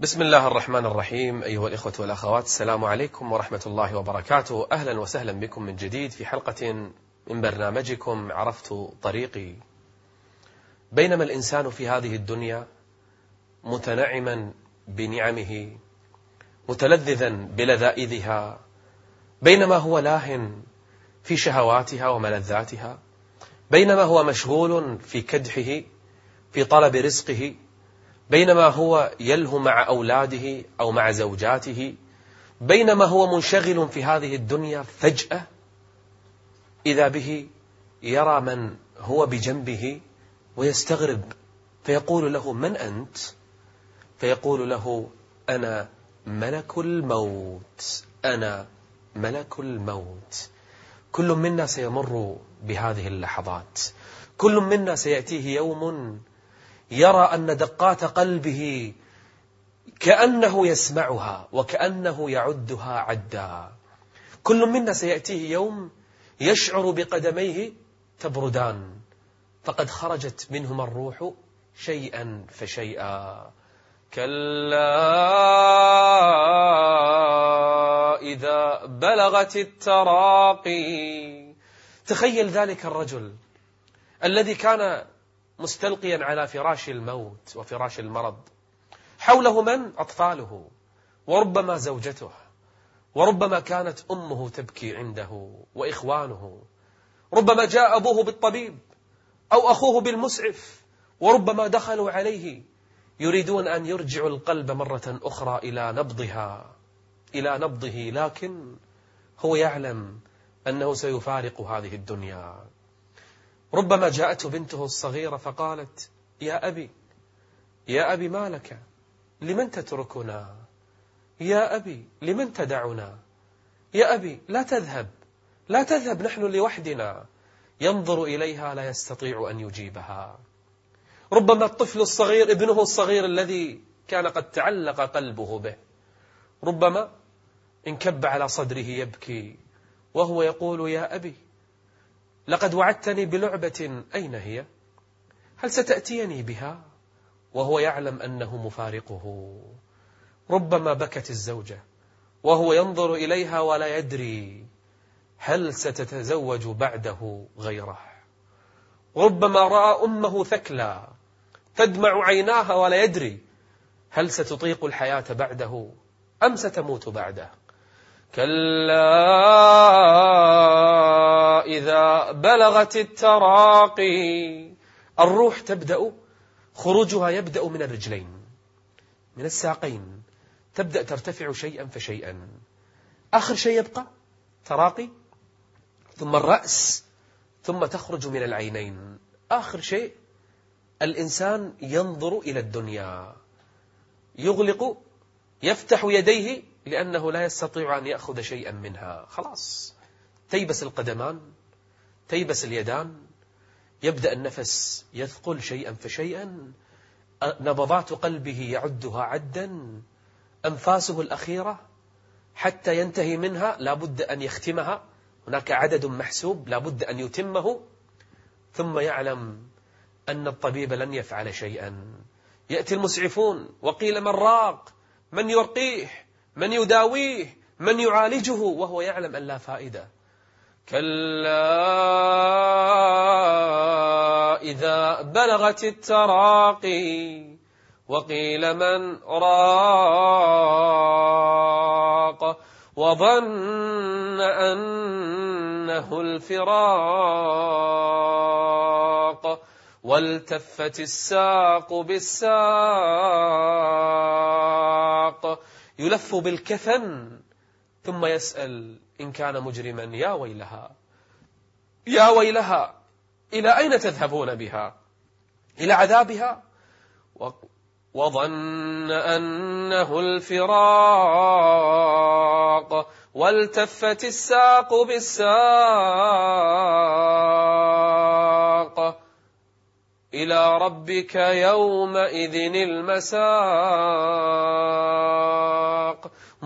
بسم الله الرحمن الرحيم أيها الإخوة والأخوات السلام عليكم ورحمة الله وبركاته أهلا وسهلا بكم من جديد في حلقة من برنامجكم عرفت طريقي بينما الإنسان في هذه الدنيا متنعما بنعمه متلذذا بلذائذها بينما هو لاهٍ في شهواتها وملذاتها بينما هو مشغول في كدحه في طلب رزقه بينما هو يلهو مع أولاده أو مع زوجاته بينما هو منشغل في هذه الدنيا فجأة إذا به يرى من هو بجنبه ويستغرب فيقول له من أنت؟ فيقول له أنا ملك الموت أنا ملك الموت. كل منا سيمر بهذه اللحظات كل منا سيأتيه يوم يرى أن دقات قلبه كأنه يسمعها وكأنه يعدها عدا. كل منا سيأتيه يوم يشعر بقدميه تبردان. فقد خرجت منهما الروح شيئا فشيئا. كلا إذا بلغت التراقي. تخيل ذلك الرجل الذي كان مستلقيا على فراش الموت وفراش المرض. حوله من؟ أطفاله وربما زوجته وربما كانت أمه تبكي عنده وإخوانه ربما جاء أبوه بالطبيب أو أخوه بالمسعف وربما دخلوا عليه. يريدون أن يرجعوا القلب مرة أخرى إلى نبضها إلى نبضه لكن هو يعلم أنه سيفارق هذه الدنيا. ربما جاءته بنته الصغيرة فقالت يا أبي يا أبي ما لك؟ لمن تتركنا؟ يا أبي لمن تدعنا؟ يا أبي لا تذهب لا تذهب نحن لوحدنا. ينظر إليها لا يستطيع أن يجيبها. ربما الطفل الصغير ابنه الصغير الذي كان قد تعلق قلبه به ربما انكب على صدره يبكي وهو يقول يا أبي لقد وعدتني بلعبة أين هي؟ هل ستأتيني بها؟ وهو يعلم أنه مفارقه. ربما بكت الزوجة وهو ينظر إليها ولا يدري هل ستتزوج بعده غيره. ربما رأى أمه ثكلى تدمع عيناها ولا يدري هل ستطيق الحياة بعده أم ستموت بعده. كلا إذا بلغت التراقي الروح تبدأ خروجها يبدأ من الرجلين من الساقين تبدأ ترتفع شيئا فشيئا. آخر شيء يبقى تراقي ثم الرأس ثم تخرج من العينين. آخر شيء الإنسان ينظر إلى الدنيا يغلق يفتح يديه لأنه لا يستطيع أن يأخذ شيئا منها. خلاص. تيبس القدمان تيبس اليدان. يبدأ النفس يثقل شيئا فشيئا. نبضات قلبه يعدها عدا. أنفاسه الأخيرة حتى ينتهي منها لا بد أن يختمها. هناك عدد محسوب لا بد أن يتمه. ثم يعلم أن الطبيب لن يفعل شيئا. يأتي المسعفون وقيل من راق؟ من يرقيه؟ من يداويه من يعالجه وهو يعلم أن لا فائدة. كلا إذا بلغت التراقي وقيل من راق وظن أنه الفراق والتفت الساق بالساق يلف بالكفن ثم يسأل إن كان مجرما يا ويلها. يا ويلها إلى أين تذهبون بها؟ إلى عذابها؟ وظن أنه الفراق والتفت الساق بالساق. إلى ربك يومئذ المساق.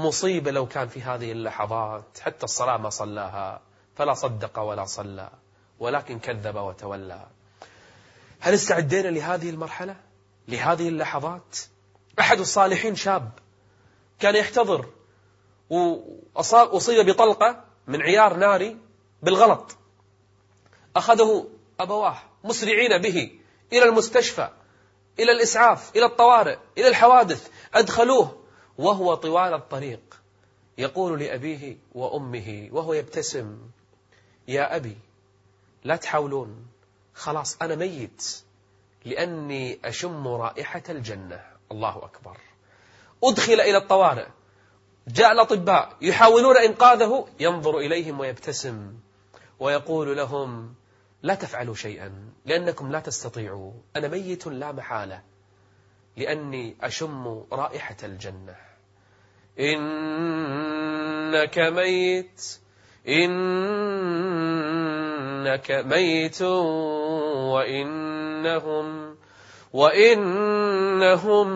مصيبة لو كان في هذه اللحظات حتى الصلاة ما صلاها فلا صدق ولا صلى ولكن كذب وتولى. هل استعدينا لهذه المرحلة؟ لهذه اللحظات؟ أحد الصالحين شاب كان يحتضر وأصيب بطلقة من عيار ناري بالغلط. أخذه أبواه مسرعين به إلى المستشفى إلى الإسعاف إلى الطوارئ إلى الحوادث أدخلوه وهو طوال الطريق يقول لأبيه وأمه وهو يبتسم يا أبي لا تحاولون خلاص أنا ميت لأني أشم رائحة الجنة. الله أكبر. أدخل إلى الطوارئ. جاء الأطباء يحاولون إنقاذه ينظر إليهم ويبتسم ويقول لهم لا تفعلوا شيئا لأنكم لا تستطيعوا أنا ميت لا محالة لأني أشم رائحة الجنة. إنك ميت. إنك ميت وإنهم وإنهم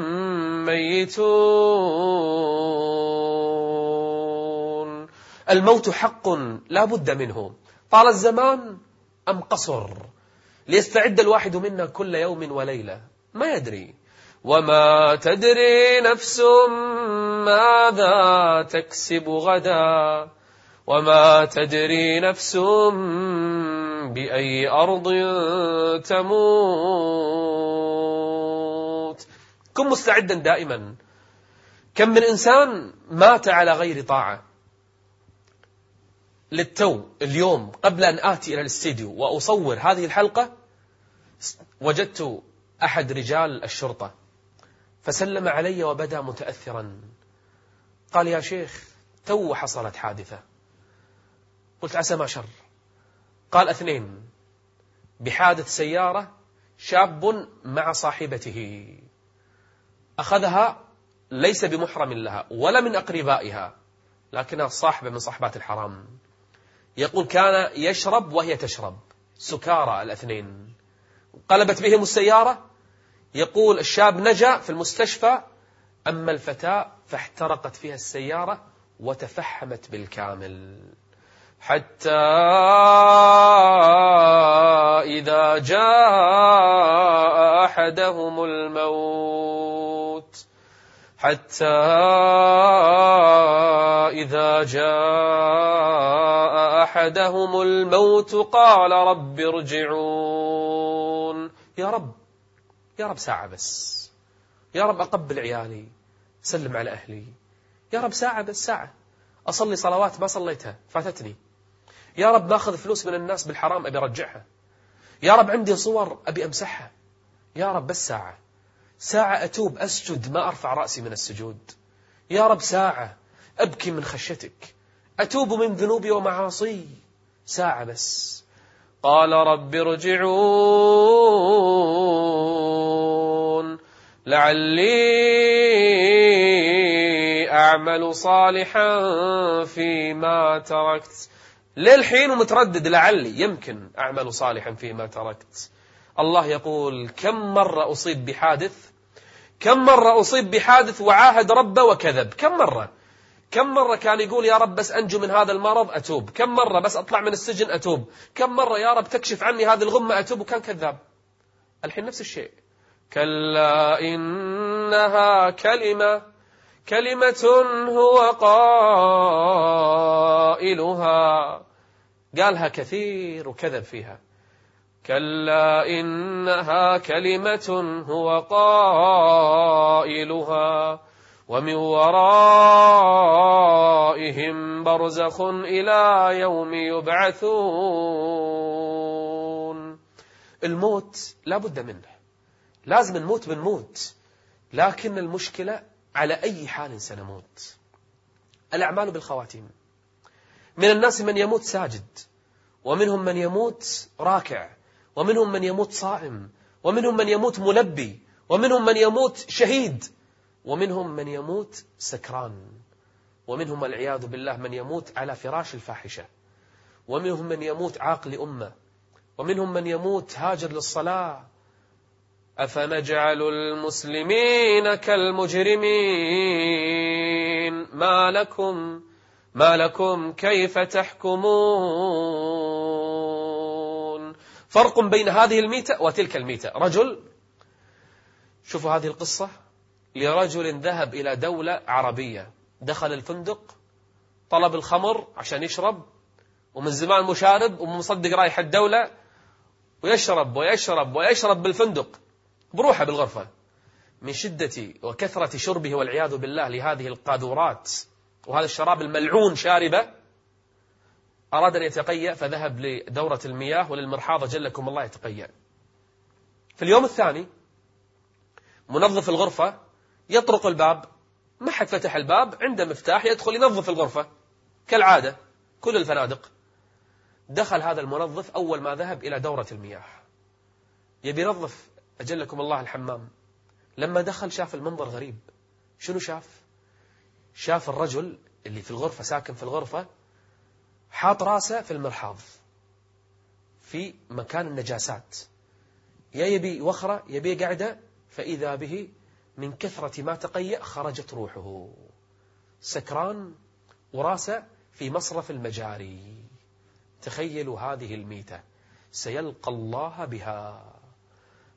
ميتون. الموت حق لا بد منه. طال الزمان أم قصر؟ ليستعد الواحد منا كل يوم وليلة. ما يدري. وما تدري نفس ماذا تكسب غدا وما تدري نفس بأي أرض تموت كن مستعدا دائما كم من إنسان مات على غير طاعة للتو اليوم قبل أن آتي إلى الاستديو وأصور هذه الحلقة وجدت أحد رجال الشرطة. فسلم علي وبدا متأثرا. قال يا شيخ تو حصلت حادثة. قلت عسى ما شر. قال اثنين بحادث سيارة شاب مع صاحبته. أخذها ليس بمحرم لها ولا من أقربائها لكنها صاحبة من صاحبات الحرام. يقول كان يشرب وهي تشرب سكارى الاثنين. قلبت بهم السيارة يقول الشاب نجا في المستشفى أما الفتاة فاحترقت فيها السيارة وتفحمت بالكامل. حتى إذا جاء أحدهم الموت. حتى إذا جاء أحدهم الموت قال رب ارجعون. يا رب. يا رب ساعة بس. يا رب أقبل عيالي سلم على أهلي. يا رب ساعة بس ساعة. أصلي صلوات ما صليتها فاتتني. يا رب باخذ فلوس من الناس بالحرام أبي أرجعها. يا رب عندي صور أبي أمسحها. يا رب بس ساعة. ساعة أتوب أسجد ما أرفع رأسي من السجود. يا رب ساعة أبكي من خشيتك. أتوب من ذنوبي ومعاصي. ساعة بس. قال رب ارجعون. لعلي أعمل صالحا فيما تركت. للحين ومتردد لعلي يمكن أعمل صالحا فيما تركت. الله يقول كم مرة أصيب بحادث؟ كم مرة أصيب بحادث وعاهد ربه وكذب؟ كم مرة؟ كم مرة كان يقول يا رب بس أنجو من هذا المرض أتوب. كم مرة بس أطلع من السجن أتوب. كم مرة يا رب تكشف عني هذه الغمة أتوب. وكان كذاب. الحين نفس الشيء. كلا إنها كلمة كلمة هو قائلها. قالها كثير وكذب فيها. كلا إنها كلمة هو قائلها. ومن ورائهم برزخ إلى يوم يبعثون. الموت لا بد منه. لازم نموت بنموت. لكن المشكلة على أي حال سنموت. الأعمال بالخواتيم. من الناس من يموت ساجد. ومنهم من يموت راكع. ومنهم من يموت صائم. ومنهم من يموت ملبي. ومنهم من يموت شهيد. ومنهم من يموت سكران. ومنهم والعياذ بالله من يموت على فراش الفاحشة. ومنهم من يموت عاقل أمة. ومنهم من يموت هاجر للصلاة. أفنجعل المسلمين كالمجرمين؟ ما لكم ما لكم كيف تحكمون؟ فرق بين هذه الميتة وتلك الميتة. رجل شوفوا هذه القصة. لرجل ذهب إلى دولة عربية. دخل الفندق طلب الخمر عشان يشرب ومن زمان مشارب ومصدق رايح الدولة ويشرب ويشرب ويشرب بالفندق. بروحه بالغرفة من شدة وكثرة شربه والعياذ بالله لهذه القاذورات وهذا الشراب الملعون شاربه. أراد أن يتقيأ فذهب لدورة المياه وللمرحاضة. جلكم الله يتقيأ. في اليوم الثاني منظف الغرفة يطرق الباب. ما حد فتح الباب عنده مفتاح يدخل ينظف الغرفة. كالعادة كل الفنادق. دخل هذا المنظف أول ما ذهب إلى دورة المياه. يبي ينظف أجلكم الله الحمام. لما دخل شاف المنظر غريب. شنو شاف؟ شاف الرجل اللي في الغرفة ساكن في الغرفة حاط راسه في المرحاض في مكان النجاسات. يا يبي وخرة يبي قعدة فإذا به من كثرة ما تقيأ خرجت روحه. سكران وراسه في مصرف المجاري. تخيلوا هذه الميتة. سيلقى الله بها.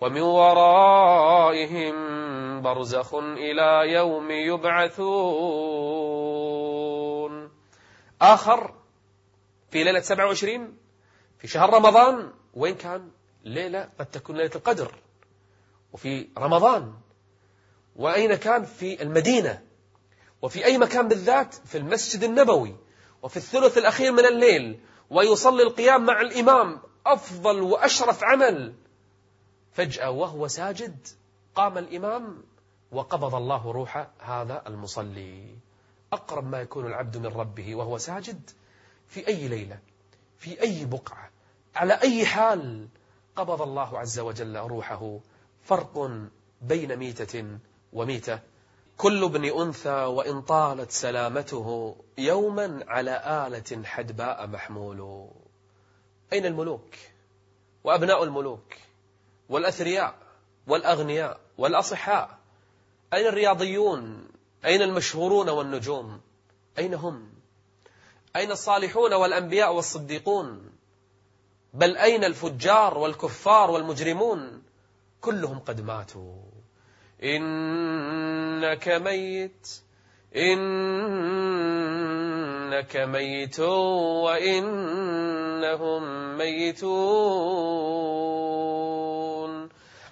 ومن ورائهم برزخ إلى يوم يبعثون. آخر في ليلة 27 في شهر رمضان وين كان؟ ليلة قد تكون ليلة القدر. وفي رمضان. وأين كان؟ في المدينة. وفي أي مكان بالذات؟ في المسجد النبوي. وفي الثلث الأخير من الليل. ويصلي القيام مع الإمام. أفضل وأشرف عمل. فجأة وهو ساجد قام الإمام وقبض الله روح هذا المصلي. أقرب ما يكون العبد من ربه وهو ساجد في أي ليلة في أي بقعة على أي حال قبض الله عز وجل روحه. فرق بين ميتة وميتة. كل ابن أنثى وإن طالت سلامته يوما على آلة حدباء محمول. أين الملوك؟ وأبناء الملوك؟ والأثرياء والأغنياء والأصحاء. أين الرياضيون؟ أين المشهورون والنجوم؟ أين هم؟ أين الصالحون والأنبياء والصديقون؟ بل أين الفجار والكفار والمجرمون؟ كلهم قد ماتوا. إنك ميت إنك ميت وإنهم ميتون.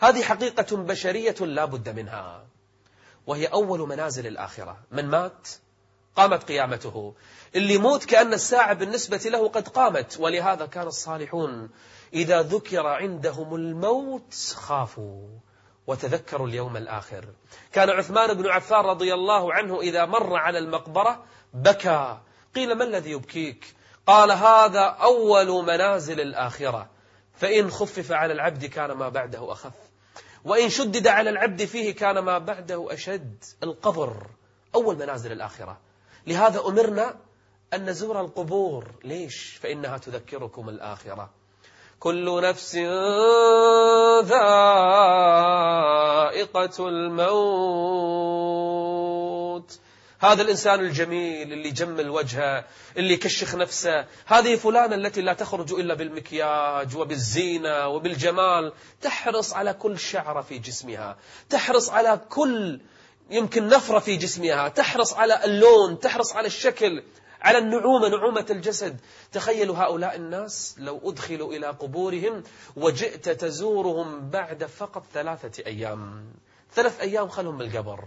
هذه حقيقة بشرية لا بد منها. وهي أول منازل الآخرة. من مات قامت قيامته. اللي موت كأن الساعة بالنسبة له قد قامت. ولهذا كان الصالحون إذا ذكر عندهم الموت خافوا وتذكروا اليوم الآخر. كان عثمان بن عفان رضي الله عنه إذا مر على المقبرة بكى. قيل ما الذي يبكيك؟ قال هذا أول منازل الآخرة. فإن خفف على العبد كان ما بعده أخف. وإن شدد على العبد فيه كان ما بعده أشد القبر أول منازل الآخرة. لهذا أمرنا أن نزور القبور. ليش؟ فإنها تذكركم الآخرة. كل نفس ذائقة الموت. هذا الإنسان الجميل اللي جمل وجهه اللي كشخ نفسه. هذه فلانة التي لا تخرج إلا بالمكياج وبالزينة وبالجمال. تحرص على كل شعرة في جسمها. تحرص على كل يمكن نفرة في جسمها. تحرص على اللون تحرص على الشكل على النعومة نعومة الجسد. تخيلوا هؤلاء الناس لو أدخلوا إلى قبورهم وجئت تزورهم بعد فقط ثلاثة أيام. ثلاث أيام خلهم بالقبر.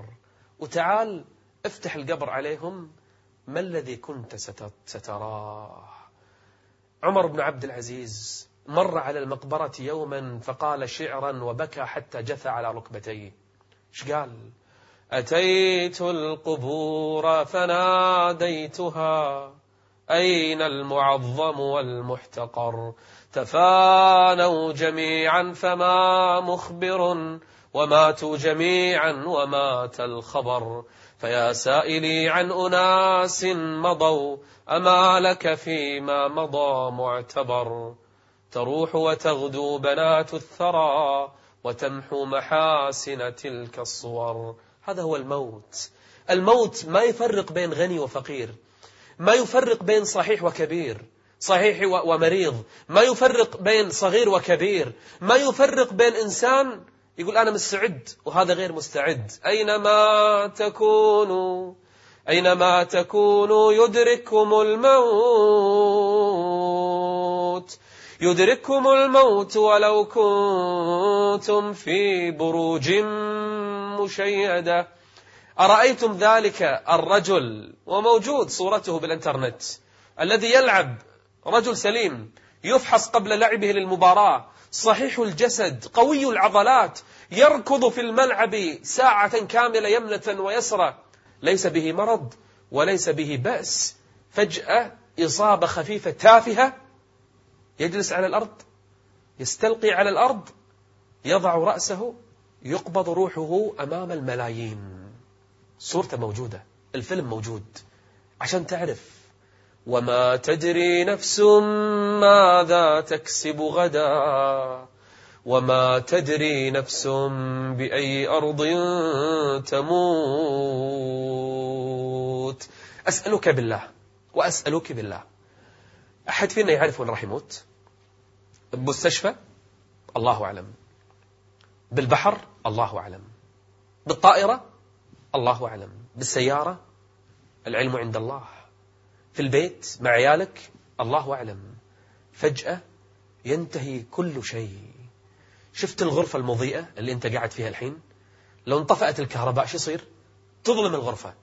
وتعال افتح القبر عليهم ما الذي كنت ستراه؟ عمر بن عبد العزيز مر على المقبرة يوما فقال شعرا وبكى حتى جثى على ركبتيه. إيش قال؟ أتيت القبور فناديتها أين المعظم والمحتقر؟ تفانوا جميعا فما مخبر وماتوا جميعا ومات الخبر. فيا سائلي عن أناس مضوا أما لك فيما مضى معتبر. تروح وتغدو بنات الثرى وتمحو محاسن تلك الصور. هذا هو الموت. الموت ما يفرق بين غني وفقير ما يفرق بين صحيح وكبير صحيح ومريض ما يفرق بين صغير وكبير ما يفرق بين إنسان يقول أنا مستعد وهذا غير مستعد. أينما تكونوا أينما تكونوا يدرككم الموت. يدرككم الموت ولو كنتم في بروج مشيدة. أرأيتم ذلك الرجل؟ وموجود صورته بالإنترنت. الذي يلعب رجل سليم. يفحص قبل لعبه للمباراة. صحيح الجسد قوي العضلات يركض في الملعب ساعة كاملة يمنة ويسرى ليس به مرض وليس به بأس. فجأة إصابة خفيفة تافهة يجلس على الأرض يستلقي على الأرض يضع رأسه يقبض روحه أمام الملايين. صورته موجودة الفيلم موجود. عشان تعرف وما تدري نفس ماذا تكسب غدا وما تدري نفس بأي أرض تموت. أسألك بالله وأسألك بالله. أحد فينا يعرف وين راح يموت؟ بمستشفى الله أعلم. بالبحر؟ الله أعلم. بالطائرة؟ الله أعلم. بالسيارة؟ العلم عند الله. في البيت مع عيالك الله أعلم. فجأة ينتهي كل شيء. شفت الغرفة المضيئة اللي أنت قاعد فيها الحين؟ لو انطفأت الكهرباء شو يصير؟ تظلم الغرفة.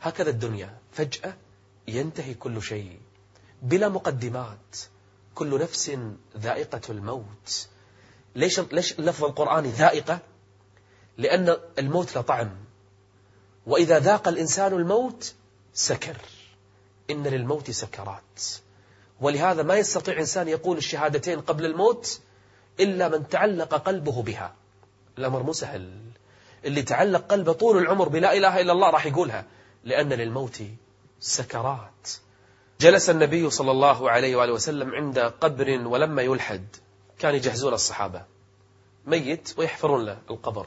هكذا الدنيا. فجأة ينتهي كل شيء. بلا مقدمات. كل نفس ذائقة الموت. ليش ليش اللفظ القرآني ذائقة؟ لأن الموت له طعم. وإذا ذاق الإنسان الموت سكر. إن للموت سكرات. ولهذا ما يستطيع إنسان يقول الشهادتين قبل الموت إلا من تعلق قلبه بها. الأمر مو سهل. اللي تعلق قلبه طول العمر بلا إله إلا الله راح يقولها لأن للموت سكرات. جلس النبي صلى الله عليه وآله وسلم عند قبر ولما يلحد. كان يجهزون الصحابة. ميت ويحفرون له القبر.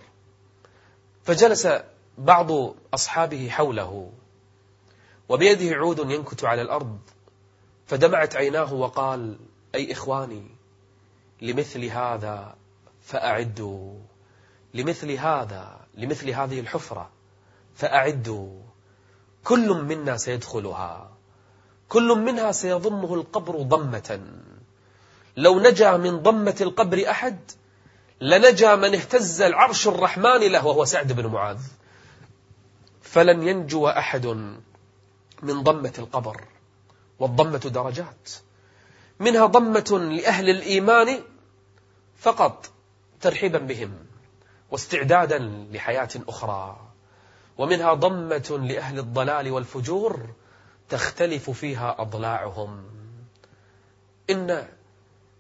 فجلس بعض أصحابه حوله. وبيده عود ينكت على الأرض فدمعت عيناه وقال أي إخواني لمثل هذا فأعدوا لمثل هذا لمثل هذه الحفرة فأعدوا. كل منا سيدخلها كل منها سيضمه القبر ضمة. لو نجا من ضمة القبر أحد لنجا من اهتز العرش الرحمن له وهو سعد بن معاذ. فلن ينجو أحد من ضمة القبر والضمة درجات. منها ضمة لأهل الإيمان فقط ترحيبا بهم واستعدادا لحياة أخرى. ومنها ضمة لأهل الضلال والفجور تختلف فيها أضلاعهم. إن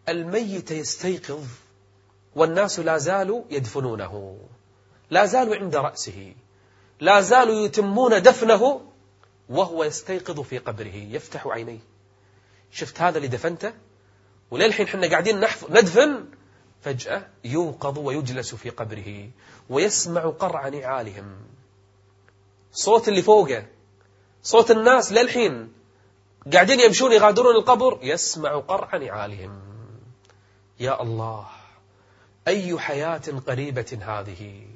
الميت يستيقظ والناس لا زالوا يدفنونه لا زالوا عند رأسه لا زالوا يتمون دفنه وهو يستيقظ في قبره يفتح عينيه. شفت هذا اللي دفنته؟ وللحين حنا قاعدين نحف ندفن فجأة يوقظ ويجلس في قبره ويسمع قرع نعالهم. صوت اللي فوقه صوت الناس للحين. قاعدين يمشون يغادرون القبر يسمع قرع نعالهم. يا الله أي حياة قريبة هذه؟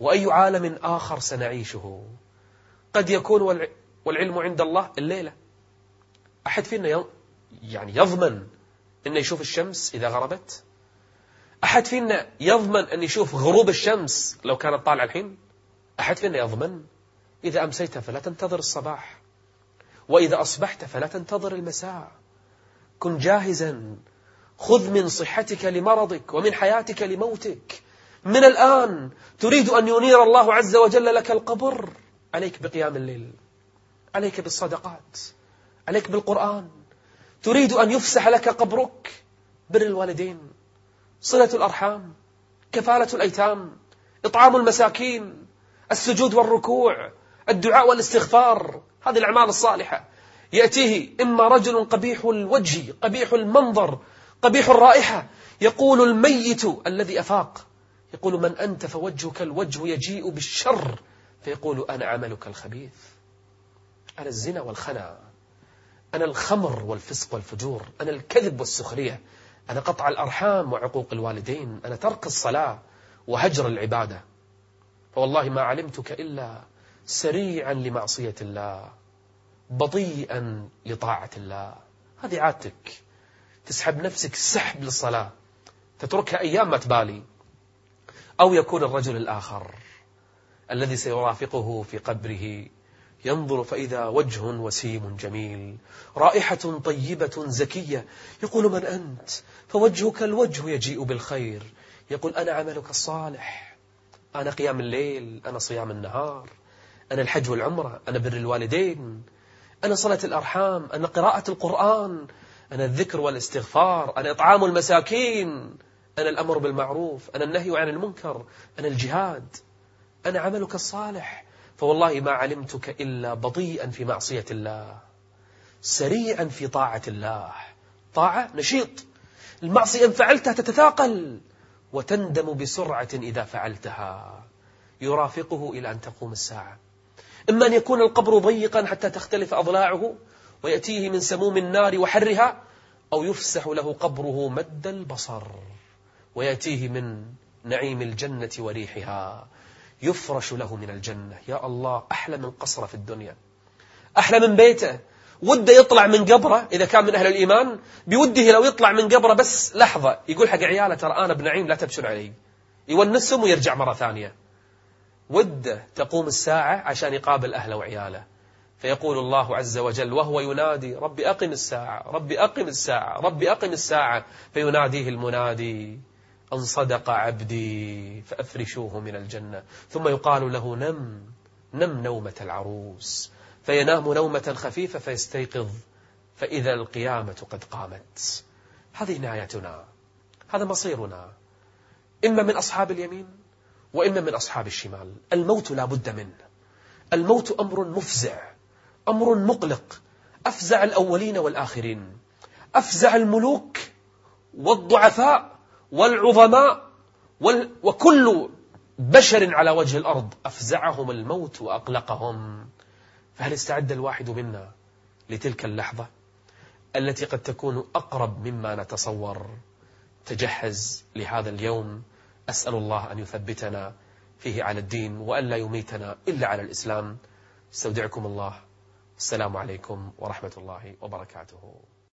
وأي عالم آخر سنعيشه؟ قد يكون والعلم عند الله الليلة. أحد فينا يعني يضمن أنه يشوف الشمس إذا غربت؟ أحد فينا يضمن أن يشوف غروب الشمس لو كانت طالعة الحين؟ أحد فينا يضمن إذا أمسيت فلا تنتظر الصباح وإذا أصبحت فلا تنتظر المساء. كن جاهزا خذ من صحتك لمرضك ومن حياتك لموتك. من الآن تريد أن ينير الله عز وجل لك القبر. عليك بقيام الليل. عليك بالصدقات عليك بالقرآن. تريد أن يفسح لك قبرك بر الوالدين. صلة الأرحام كفالة الأيتام إطعام المساكين السجود والركوع الدعاء والاستغفار. هذه الأعمال الصالحة. يأتيه إما رجل قبيح الوجه قبيح المنظر قبيح الرائحة. يقول الميت الذي أفاق يقول من أنت فوجهك الوجه يجيء بالشر. فيقول أنا عملك الخبيث. أنا الزنا والخنا. أنا الخمر والفسق والفجور. أنا الكذب والسخرية. أنا قطع الأرحام وعقوق الوالدين. أنا ترك الصلاة وهجر العبادة. فوالله ما علمتك إلا سريعا لمعصية الله بطيئا لطاعة الله. هذه عادتك. تسحب نفسك سحب للصلاة. تتركها أيام ما تبالي. أو يكون الرجل الآخر الذي سيرافقه في قبره. ينظر فإذا وجه وسيم جميل. رائحة طيبة زكية. يقول من أنت؟ فوجهك الوجه يجيء بالخير. يقول أنا عملك الصالح. أنا قيام الليل أنا صيام النهار. أنا الحج والعمرة أنا بر الوالدين. أنا صلة الأرحام أنا قراءة القرآن. أنا الذكر والاستغفار أنا إطعام المساكين. أنا الأمر بالمعروف أنا النهي عن المنكر أنا الجهاد. أنا عملك الصالح. فوالله ما علمتك إلا بطيئا في معصية الله سريعا في طاعة الله. طاعة نشيط. المعصية إن فعلتها تتثاقل وتندم بسرعة إذا فعلتها. يرافقه إلى أن تقوم الساعة. إما أن يكون القبر ضيقا حتى تختلف أضلاعه ويأتيه من سموم النار وحرها أو يفسح له قبره مد البصر ويأتيه من نعيم الجنة وريحها. يفرش له من الجنة. يا الله أحلى من قصره في الدنيا. أحلى من بيته. وده يطلع من قبره إذا كان من أهل الإيمان. بوده لو يطلع من قبره بس لحظة يقول حق عياله ترى أنا بنعيم لا تبشر علي. يونسهم ويرجع مرة ثانية. وده تقوم الساعة عشان يقابل أهله وعياله. فيقول الله عز وجل وهو ينادي رب أقم الساعة رب أقم الساعة رب أقم الساعة. فيناديه المنادي. أن صدق عبدي فأفرشوه من الجنة. ثم يقال له نم نم نومة العروس. فينام نومة خفيفة فيستيقظ فإذا القيامة قد قامت. هذه نهايتنا. هذا مصيرنا. إما من أصحاب اليمين وإما من أصحاب الشمال. الموت لا بد منه. الموت أمر مفزع أمر مقلق. أفزع الأولين والآخرين. أفزع الملوك والضعفاء. والعظماء وال وكل بشر على وجه الأرض أفزعهم الموت وأقلقهم. فهل استعد الواحد منا لتلك اللحظة التي قد تكون أقرب مما نتصور؟ تجهز لهذا اليوم. أسأل الله أن يثبتنا فيه على الدين وأن لا يميتنا إلا على الإسلام. استودعكم الله. السلام عليكم ورحمة الله وبركاته.